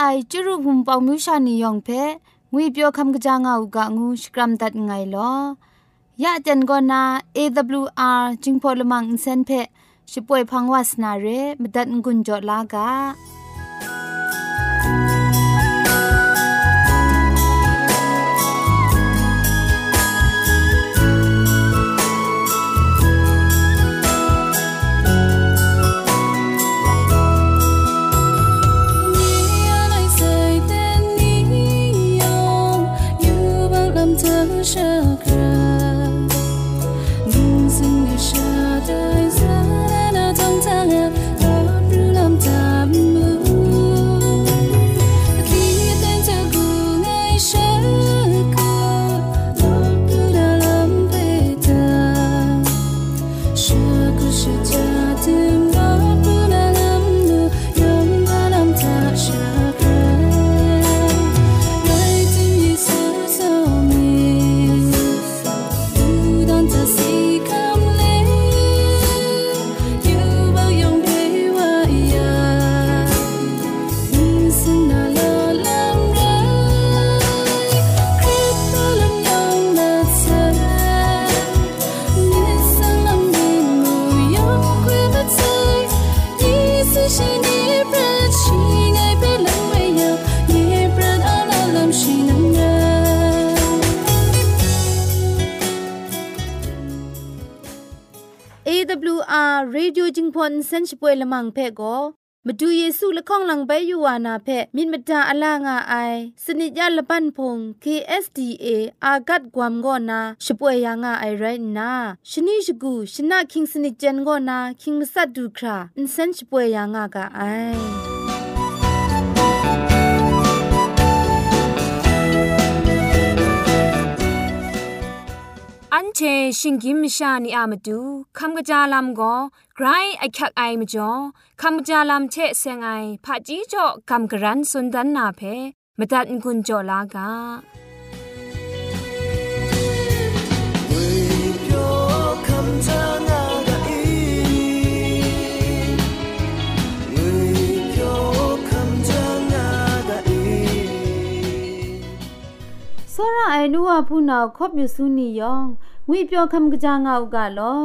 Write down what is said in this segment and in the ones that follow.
ไอจุรุภุมปองมิวชานียองเพงุยเปียวคำกะจางอูกะงูสกรัมดัดไงลอยะจันโกนา AWR จิงพอลมังอินเซนเพช่วยพังวาสนาเรมดัดงุนจอลากา เซนช่วยละมังเพ่ก็มาดูเยซูละข้องหลังใบยูวานาเพ่มินมาดาอลางาไอสนิยาละปันพง KSDA อากัดกวมก็นาช่วยยังอาไอไรนะชนิชกูชนะคิงสนิจันก็นาคิงมัสัดูคราอินเซนช่วยยังอากาไอ ชิงกิมชานีอามาดูคำกะจาลำก็ไกรไอคักไอมาจ่อคำกะจาลำเชเซงไอผาจีจ่อคำกระรันสุนดันนาเพมตัดกุญจ่อลากาစောရအိုင်နူဝဖူနာခော့မြစုနီယောင် ငွေပြောခမ်ကကြငောက်ကလော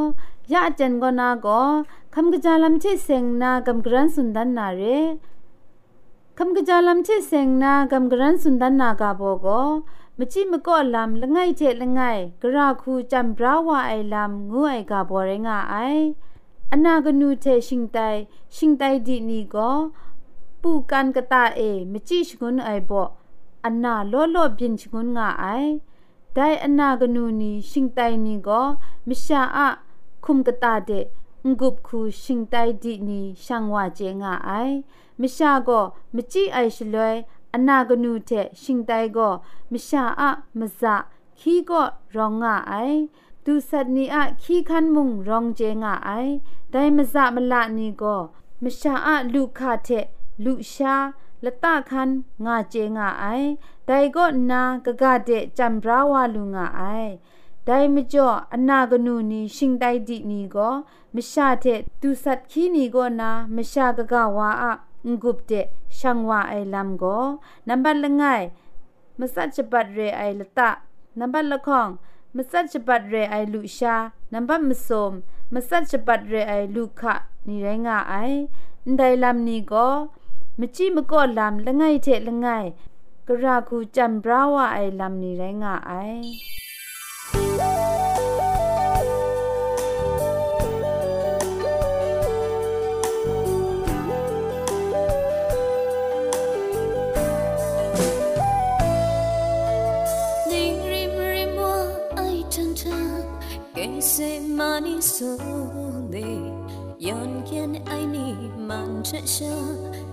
ရအကျန်ကနာကိုခမ်ကကြလမ်ချေစ ेंग နာကမ်ဂရန်စွန်ဒန်နာရေคำกะจาลัมเชเซงนากำกรันสุนดันนากาโบโกมจิมก็ลำละไงเจละไงกราคูจำบราวาไอลำงูไอกาโบเรงาไออนากนูเทชิงไตชิงไตดีนีก็ปูกันกะตาเอมจิชกุนไอโบอันนาล้อล้อบินชงุนงาไอ ไดอนากนูนีชิงไตนีก็มิชาอะคุมกตาเดงุบคูชิงไตดีนีช่างว่าเจงาไอมิชาก็มจิไอชลวยอนากนูเทชิงไตก็มิชาอะมะซะคีก็รองงาไอดูสัตนีอะคีคันมุงรองเจงาไอได้มะซะมะละนีก็มิชาอะลูคาเทลูชาละตะคันงาเจงาไอ ไดก็นากะกะเดจัมบราวาลุงาไอไดมจ่ออนากนูนีชิงไดดินีก็มชาเทตุสัตคีนีก็นามชากะกะวาอะงุบเดช่างว่าไอลัมก็นับบัลละไงมสัจบัดเรไอละตะนับบัลละของมสัจบัดเรไอลุชานับบัมสมมสัจบัดเรไอลุขะนี่ไรงาไอไดลัมนีก็มจิมก็ลำละไงเทละไง กระคูจันบราวะไอลำนี้ไรงะไอ se mani so de yon ken ai ni man cha sha kyu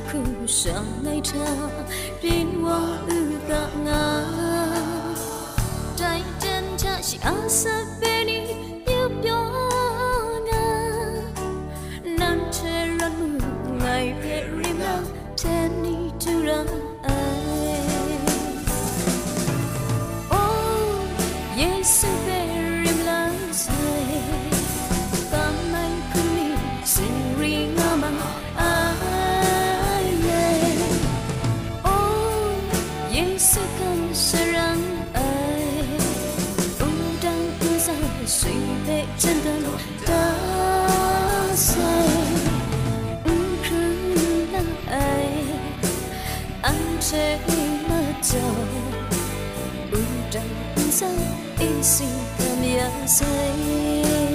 khu sang ngay cha đến qua ư cả ngà trái chân cha chỉ ăn sắp bên đi yêu đó nắng che lăn ngày 谁那叫？不当不上一心的面随。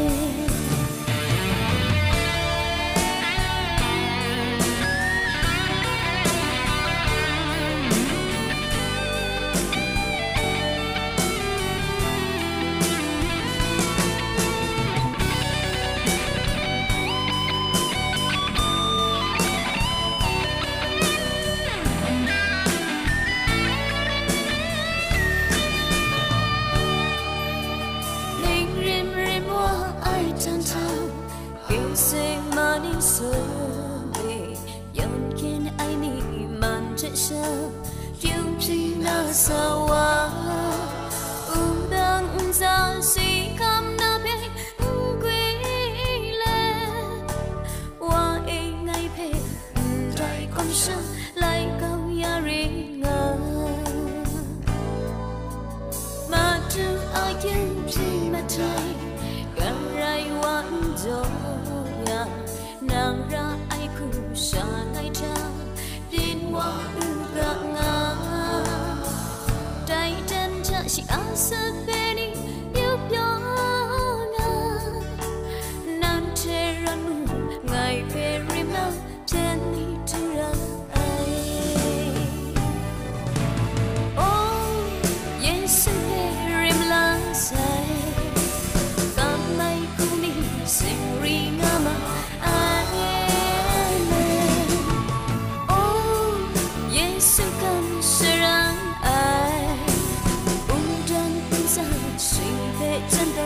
誰的真的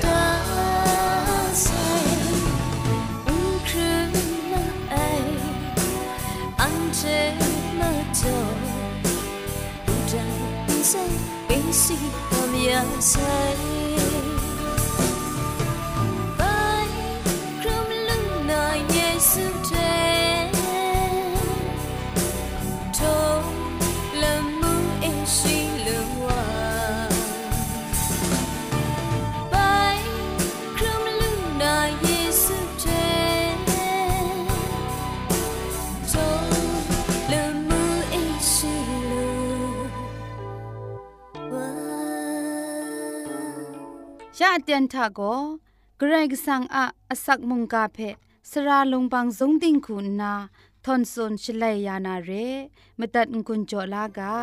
得勢？唔可能愛，安這麼做，不然人生便是咁樣細。白咁冷那也是真。 ยะเตียนทาโกเกรกสังอะอสักมุงกาเพสราลงบางสงติงคุณนาทอนซนชลัยยานาเรมตัดกุญจลากา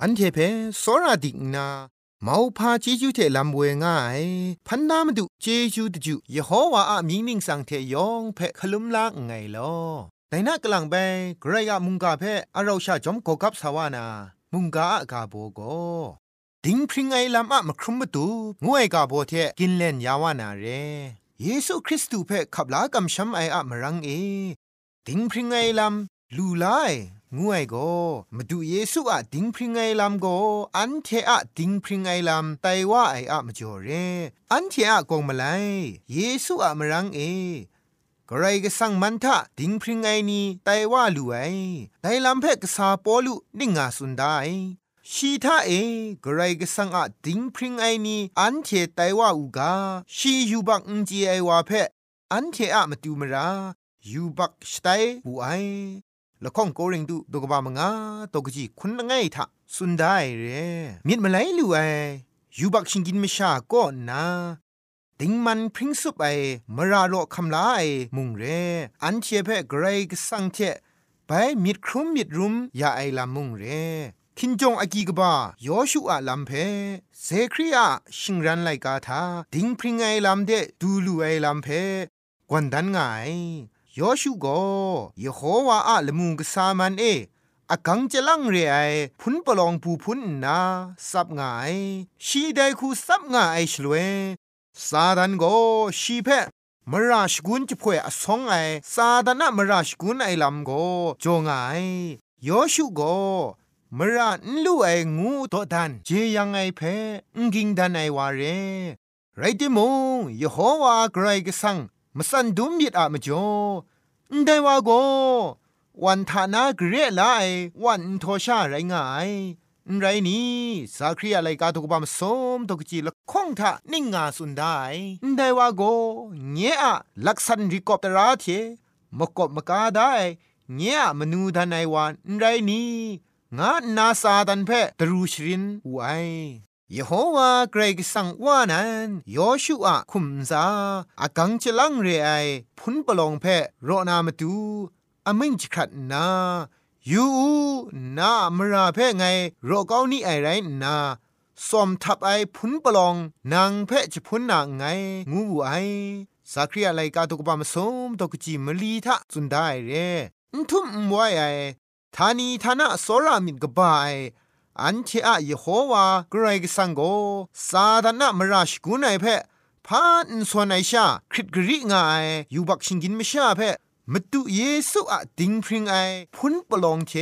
อันเทเพสราดิกนา เมาพาเจจูเทลำเวง่ายพันนามดุเจจูตจูยะโฮวาอะมีนิงสังเทยองเพคลุมลากไงลอแต่นักกลังไปไกรอะมุงกาเพอเราชาจอมกอกับสาวานา มุงกาอะกาโบโกดิงพริงไงลำอะมครุมมตุงวยกาโบเทกินเล่นยาวานาเรเยซูคริสต์เพขับลากำช้ำไออะมรังเอ ดิงพริงไงลำลูไล งวยโกมาดูเยซูอะดิงพริงไงลำโกอันเทอะดิงพริงไงลำไตว่าไออะมาจ่อเรอันเทอะกงมาไลเยซูอะมรังเอกกไรก็สั่งมันทะดิงพริงไอนีไตว่าลู่ไอไตลำเพกษาปอลุนิ่งาสุนได้ชีทาเอกรก็สังอะดิงพริงไอนี้อันเทไตว่าอูกาชียูบักอุจีไอวาเพอันเทอะมาตูมรายูบักสไตบูไอ ละข้องโกริงดูดกบามงาตกจีคุณไงทะสุนได้เรมีดมาไลลู่ไอยูบักชิงกินไม่ชาก็นาดิงมันพริ้งสุบไอมราโรคำลาไอมุงเร อันเชเพะไกรกสังเทไปมิดครุมมิดรุมยาไอลามุงเรคินจงอากีกบายอชูอาลัมเพเซครีอาชิงรันไลกาทาดิงพริงไอลัมเดดูลูไอลัมเพกวนดันไง ยอชูโกยโฮวาอาละมุงกสามันเออากังจะลังเรไอพุนปลองปูพุนนาสับงาย ชีไดคูสับงายชลเวซาดันโกชีเพมราชกุนจะพ่วยอสองไอซาดานะมราชกุนไอลำโกจงไงยอชูโกมระนลูไองูตัวดันเจยังไงเพงกิงดันไอวาเรไรติมงยโฮวาไกรกสัง มสันดุมิดอะมจ่อได้ว่าโกวันทานาเกรไลวันโทชาไรง่ายไรนี้สาครีอะไรกาตุกบามสมตกจีละคงทะนิ่งงาสุนได้ได้ว่าโกเงี้ยลักษันริกอบตราเทมกบมกาได้เงี้ยมนูดันไอวันไรนี้งานาซาดันเพตรูชรินไว ยโฮวาเกรกสังว่านั้นยอชูอาคุมซาอากังจะลังเรไอพุนปลองเพโรนามาตูอามิงจขัดนายูนามราเพไงโรเกานี่ไอไรนาสอมทับไอพุนปลองนางเพจะพุนนางไง งูไอสักรีอะไรกาตุกบามสมตกจีมลีทะจุนได้เรทุมไว้ไอทานีทานะโซรามินกบาย อันเทอะยโฮวากรกสังโกซาดานะมราชกุนไอเพพานสวนไอชาคริตกริงายยูบักชิงกินมชาเพมตุเยซูอะดิงพริงไอพุนปลองเท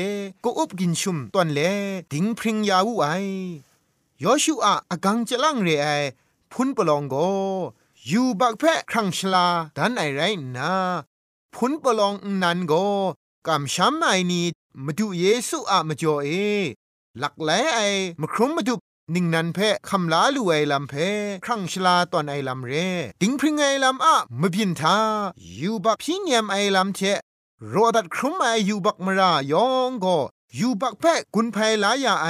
ก็อบกินชุมตอนเลดิงพริงยาวูไอยอชูอะอกังจะลังเรไอพุนปลองโกยูบักเพครังชลาดันไอไรนาพุนปลองนันโกกำช้ำไอนีมาดูเยซูอะมาจ่อเอ หลักแหลไอมาครุมมาดูนิ่งนันเพคำลาลูไอลำเพครั้งชลาตอนไอลำเร ติงพริงไอลำอะมาบินทายูบักพิญยมไอลำเทรอดัดครุมไอยูบักมรายองก็ยูบักเพกุนไพลายาไอ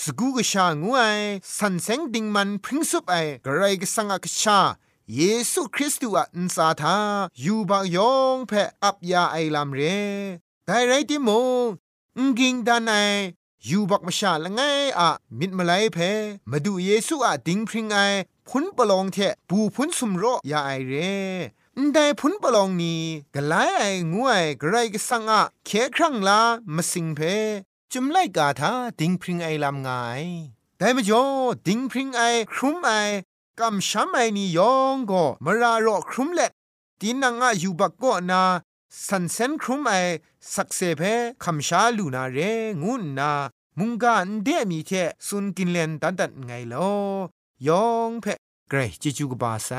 สกูกชางูไอสันเซงดิงมันพริงสุบไอกระไรกสังกชาเยซูคริสต์อะอินซาทายูบักยองเพอับยาไอลำเรไดไรติโมงกิงดานไอ อยู่บักมาชาละไงอะมิดมาไลเพมาดูเยซูอะดิงพริงไอพุนปลองเทปูพุนสุมโรยาไอเรได้พุนปลองนี้กะไลไองวยกไรกสังอะเคครั้งลามาสิงเพจุมไลกาทาดิงพริงไอลำไงแต่มจ่อดิงพริงไอครุมไอกำช้ำไอนี่ยองก็มารารอครุมเล็ดตีนังอะยูบักก็นา สันเซนครุมไอสักเซเพคำชาลูนาเรงุนนา มุงกาอันเดมีเทสุนกินเลนตันตันไงลอยองเพเกรจิจูกบาไซ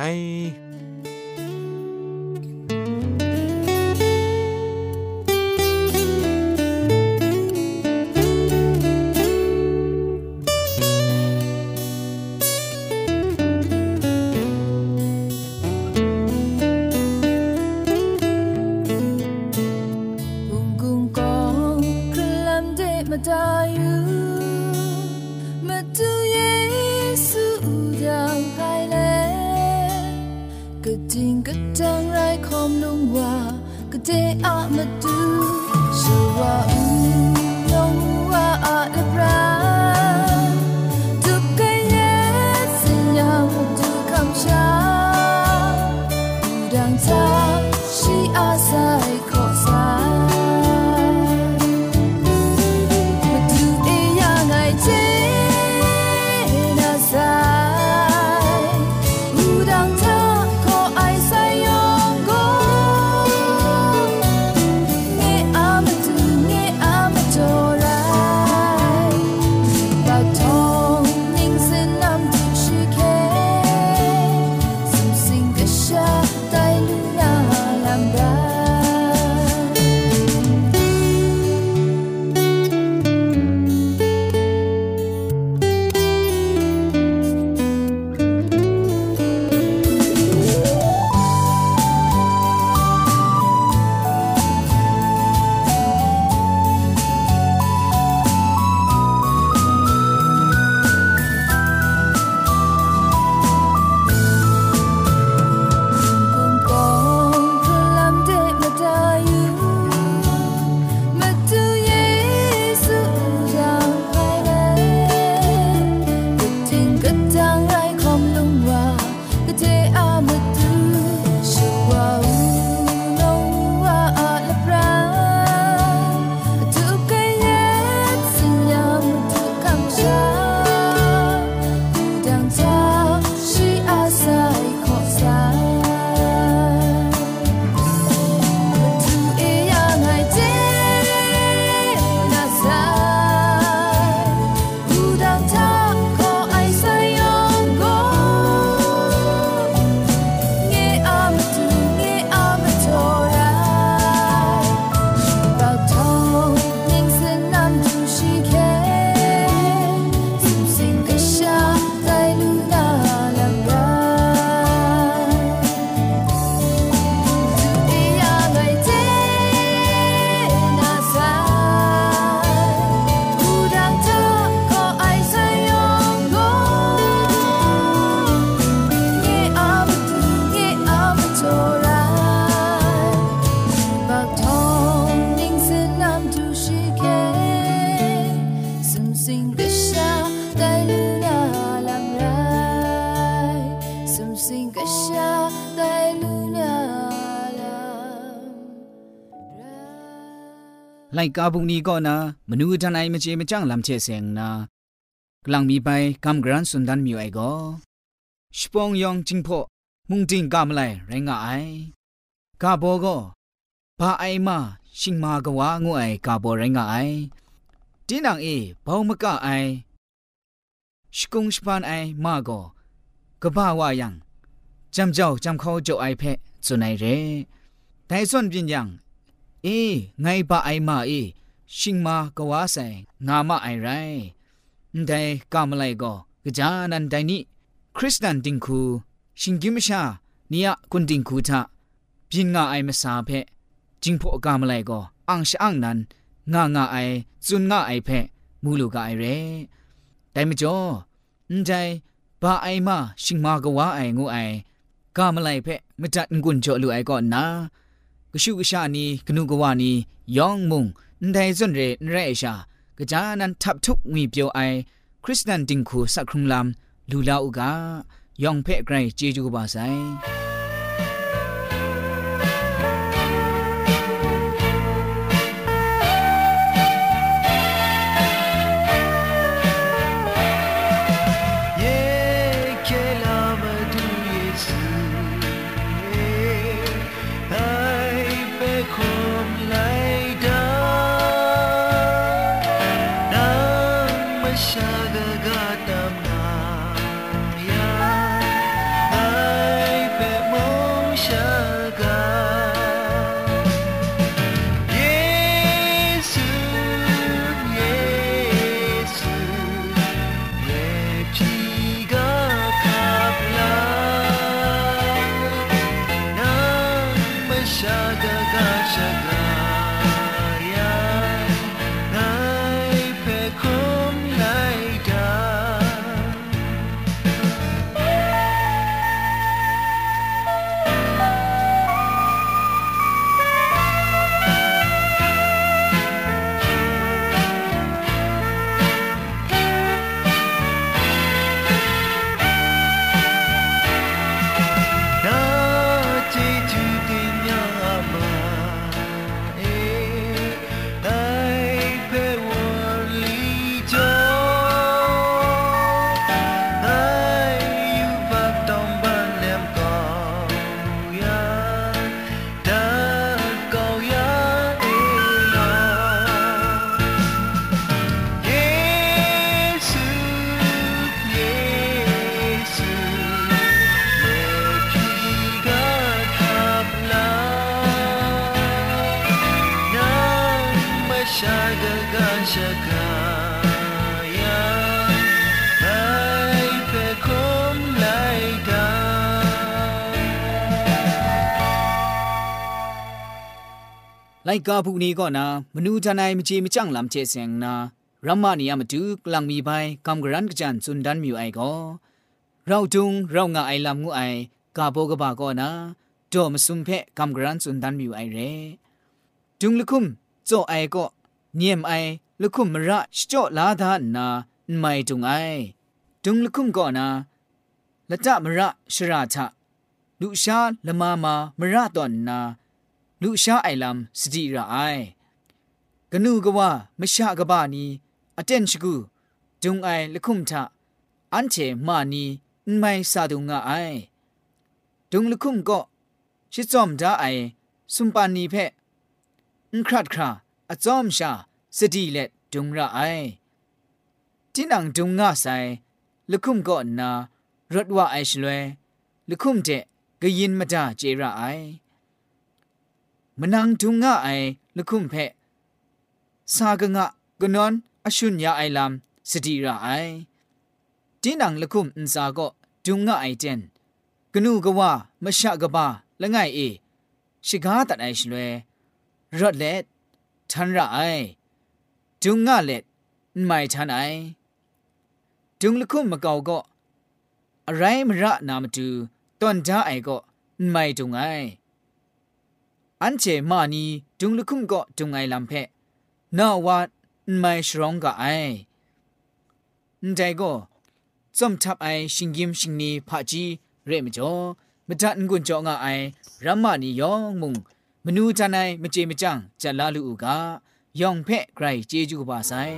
ไลกาบุงนี้ก็นะมนูทันไอมเจมจังลำเชเซงนะกลังมีไปกำกรันสุนดันมิวไอก็ชปองยองจิงพอมุงจิงกามไลไรงาไอกาโบก็ဘာအိုင်မရှင်မာကဝါငွအိုင်ကာဘောရိုင်းကအိုင်တင်းနံအေဘောင်းမကအိုင်ရှကုံစပန်အိုင်မာကိုကဘာဝယံจำเจ้าจำเขาเจ้าไอเพะสุนัยเรแต่ส่วนเป็นยัง เอ้ไงบะไอมาเอชิงมากวาใส่งามาไอไรแต่กามไลก็กจานันไดนี่คริสตันติงคู ชิงกิมชาเนี่ยคุณติงคูทะพินงาไอมาสาเพจิงพอกามไลก็อังชอังนันงางาไอจุนงาไอเพะมูลูกาไอเรแต่ไม่จ่อแต่บะไอมาชิงมากวาไองูไอกามไลเพะมจัดงุนจ่อลูไอก็นา ก ሹ ကရှာနီကနုကဝနီယောင်မုံန်ဒိုင်ဇွန်ရဲရဲရှာကကြာနန်တပ်ထုငွေပြောအိုင်ခရစ်စတန်တင်ခုစခရုံလမ်လူလာဥကယောင်ဖဲ့ဂရိုင်ဂျေဂျူပါဆိုင် ไลกาผู้นี้ก็นะมนูทนายมจีมจังลำเชเซงนะรัมมานียามตุกลังมีไปกำกรันกจันสุนดันมิวไอก็เราจุงเรางาไอลำงูไอกาโบกบาก็นะโจมสุมเพะกำกรันสุนดันมิวไอเรจุงลุคุมโจไอก็ เนียมไอลูกคุมมระชจ่อลาธานาไม่ตรงไอตุงลูกคุมก่อนนะละจะมระชราชะลูกชาละมามามระตอนนาลูกชาไอลำสติระไอกนูกว่าม่ชากบานีอาเจนชกูจงไอลูกคุมทะอันเชมานีไม่ซาดุงไอจงลูกคุมก็ชิจอมดาไอสุมปานีเพอครัดครา အစုံရှာစတိလက်ဒုံရအိုင်တင်းနံဒုံငါဆိုင်လခုမ်ကောနာရတ်ဝအိုင်ရှလွဲလခုမ်တဲ့ဂယင်မတာကျေရအိုင်มนังทุงงะไอละคุมเพสากงะกนอนอชุนยาไอลามสติระไอจินังละคุมอินซาก็ทุงงะไอเจนกนูกว่ามะชะกบาละไงเอชิกาตัดไอชลเวรถเล็ด ทันระไอทุงงะเล็ดไม่ทันไอทุงละคุมมะเกาก็อะไรมระนามตูตอนจ้าไอก็ไม่ทุงไออันเจมานีดุงลุคุมก็ดุงไงลำเพนาว่าไม่ชรองกับไอแต่ก็จอมทับไอชิงยิมชิงนีพะจีเรมจ่อมตัดงุนจ่องไอรัมมานียองมุง မနူးချနိုင်မကြေမကြံဂျက်လာလူဦးကယောင်ဖက်ဂရိုက်ကျေးကျူးပါဆိုင်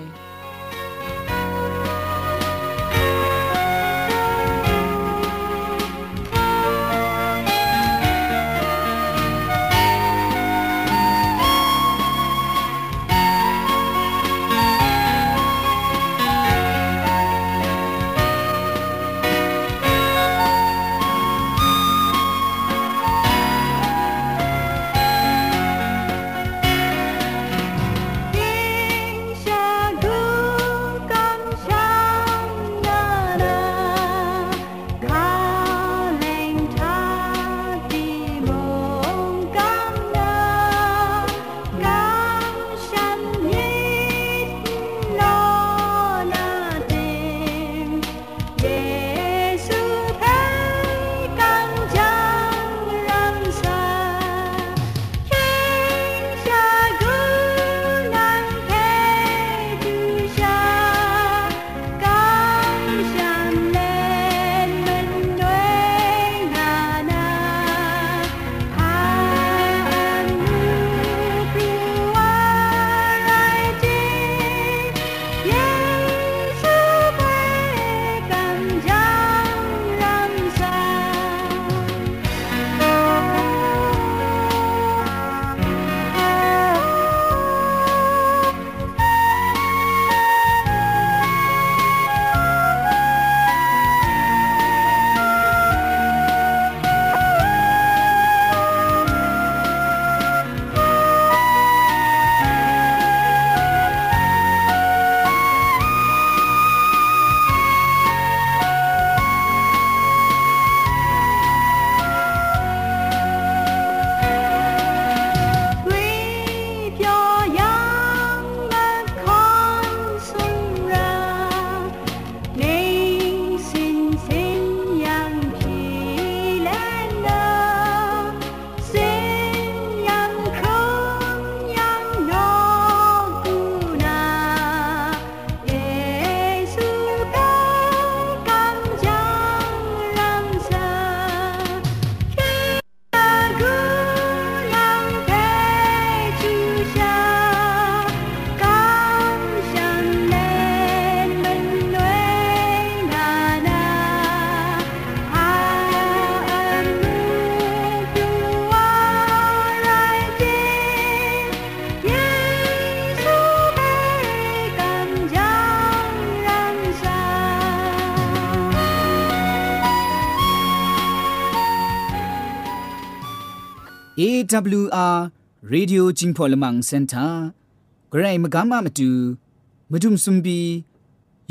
มบี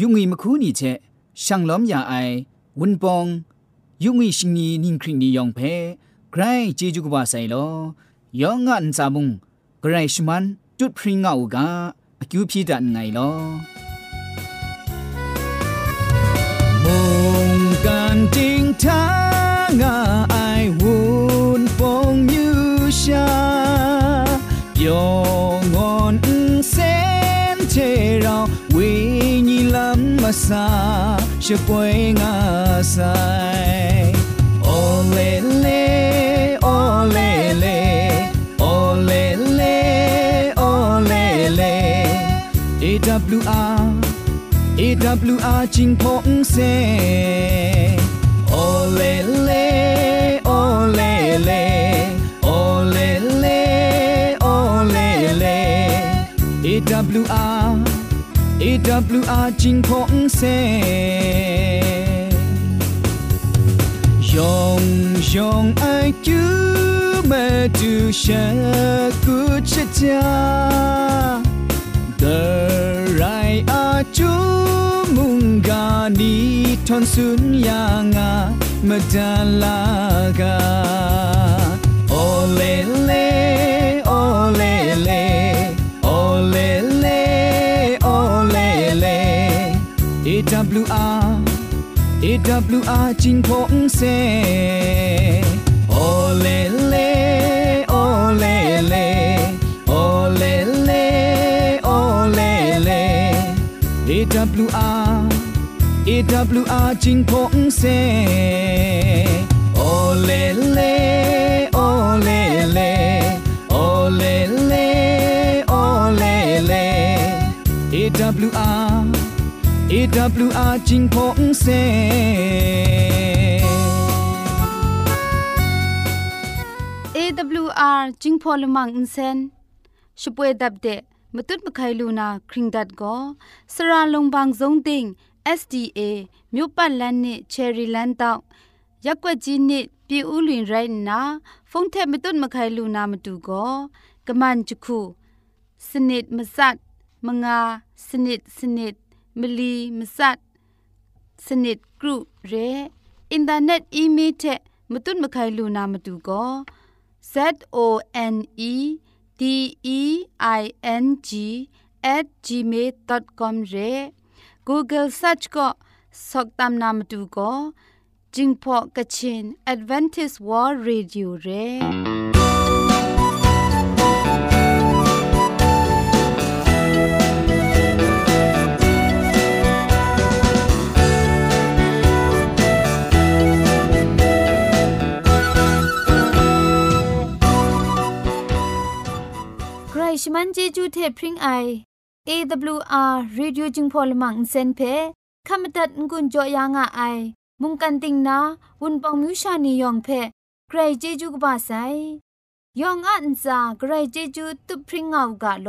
ยุงอีมคูนี่เชช่างล้อมยาไอวุนปองยุงอีชิงนีนิงคริงนียองเพไกรเจจูกบาไซโลยองงันซาบุงไกรชมันจุดพริงเอากาอคิวพีดันไงลอมงกันจิงทางไอวุ sa she poi nga sai o le le o le le o le le o le le e w r e w r ching phong se o le le o le le o le le o le le e w r WR จิงพงเซยองยองไอจูเมจูเชกุชะจา The right are chu mungani ton sun yanga madalaga WR chính phong xe ô lê lê ô lê lê ô lê. Lê ô lê lê AWR AWR chính phong xe ô lê lê ô lê lê ô lê. Lê ô lê lê AWR AWR จิงพงเซ AWR จิงพอลมังอินเซนช่วยดับเดะมตุดมะไคลูนาคริงดัดก็สระลงบางซงติง SDA မြို့ပတ်လန်းနစ်ချယ်ရီလန်းတောက်ရက်ွက်ကြီးနစ်ပြည်ဦးလွင်ရိုင်းနာဖုန်ထက်မတွတ်မခိုင်လူနာမတူကောကမန်ချခုစနစ်မစတ်မငါစနစ်စနစ် မီလီမစတ်စနစ် group ရဲအင်တာနက် email ထက်မတွတ်မခိုင်လူနာမတူကော z o n e d e i n g @gmail.com ရဲ Google search ကစောက်တမ်းနာမတူကောဂျင်းဖော့ကချင် advantage world radio ရဲ ชมันเจจูเทพริงไอ AWR Radio จึงพอลมังเซนเพขมตัดงุนจอยางอไอมุงกันติงนาวุนปองมิวชานียองเพใครเจจูกบาไซยองอันซาใครเจจูตุพริงเอากาโล